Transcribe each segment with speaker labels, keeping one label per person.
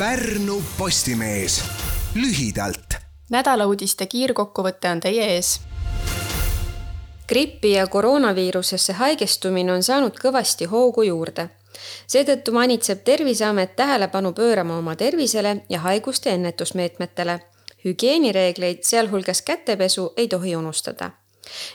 Speaker 1: Pärnu Postimees lühidalt.
Speaker 2: nädalauudiste kiirkokkuvõte on teie ees.
Speaker 3: gripi ja koroonaviirusesse haigestumine on saanud kõvasti hoogu juurde. seetõttu manitseb Terviseamet tähelepanu pöörama oma tervisele ja haiguste ennetusmeetmetele. hügieenireegleid, sealhulgas kätepesu, ei tohi unustada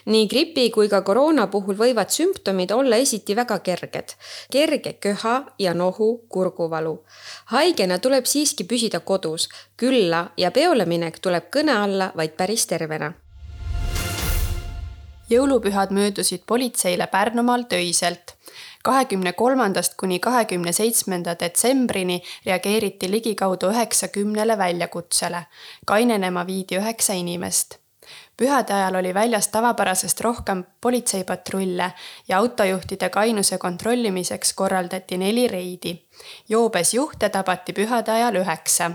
Speaker 3: nii gripi kui ka koroona puhul võivad sümptomid olla esiti väga kerged. kerge köha ja nohu, kurguvalu. haigena tuleb siiski püsida kodus, külla ja peole minek tuleb kõne alla vaid päris tervena.
Speaker 2: jõulupühad möödusid politseile Pärnumaal töiselt kahekümne kolmandast kuni kahekümne seitsmenda detsembrini reageeriti ligikaudu üheksakümnele väljakutsele. kainenema viidi üheksa inimest pühade ajal oli väljas tavapärasest rohkem politseipatrulle ja autojuhtide kainuse kontrollimiseks korraldati neli reidi. joobes juhte tabati pühade ajal üheksa.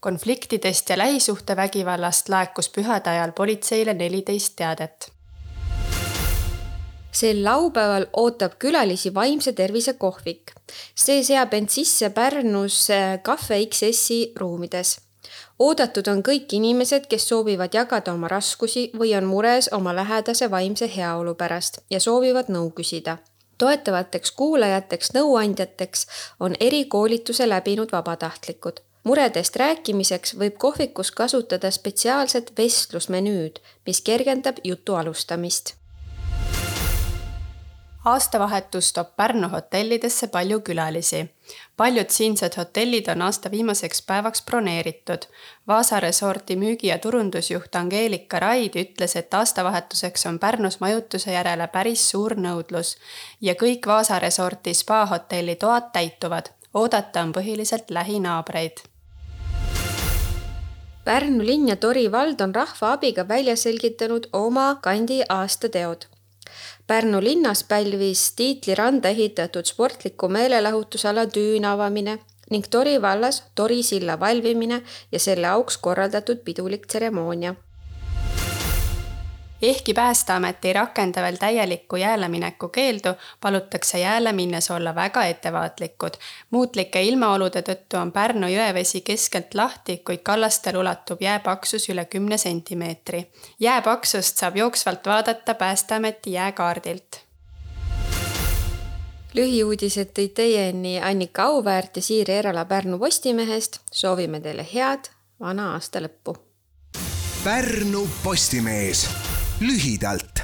Speaker 2: konfliktidest ja lähisuhtevägivallast laekus pühade ajal politseile neliteist teadet
Speaker 3: sel laupäeval ootab külalisi vaimse tervise kohvik. see seab end sisse Pärnus Cafe XS-i ruumides oodatud on kõik inimesed, kes soovivad jagada oma raskusi või on mures oma lähedase vaimse heaolu pärast ja soovivad nõu küsida. toetavateks kuulajateks, nõuandjateks on erikoolituse läbinud vabatahtlikud. muredest rääkimiseks võib kohvikus kasutada spetsiaalset vestlusmenüüd, mis kergendab jutu alustamist
Speaker 2: aastavahetus toob Pärnu hotellidesse palju külalisi. paljud siinsed hotellid on aasta viimaseks päevaks broneeritud. Vaasa resorti müügi- ja turundusjuht Angeelika Raid ütles, et aastavahetuseks on Pärnus majutuse järele päris suur nõudlus ja kõik Vaasa resorti spa-hotelli toad täituvad. oodata on põhiliselt lähinaabreid
Speaker 3: Pärnu linn ja Tori vald on rahva abiga välja selgitanud oma kandi aastateod Pärnu linnas pälvis Tiitli randa ehitatud sportliku meelelahutusala Düün avamine ning Tori vallas Tori silla valvimine ja selle auks korraldatud pidulik tseremoonia
Speaker 2: ehkki Päästeamet ei rakenda veel täielikku jääle mineku keeldu, palutakse jääle minnes olla väga ettevaatlikud. muutlike ilmaolude tõttu on Pärnu jõevesi keskelt lahti, kuid kallastel ulatub jää paksus üle kümne sentimeetri. jää paksust saab jooksvalt vaadata Päästeameti jääkaardilt
Speaker 3: lühiuudised tõid teieni Annika Auväärt ja Siiri Erala Pärnu Postimehest. soovime teile head vana aasta lõppu.
Speaker 1: Pärnu Postimees lühidalt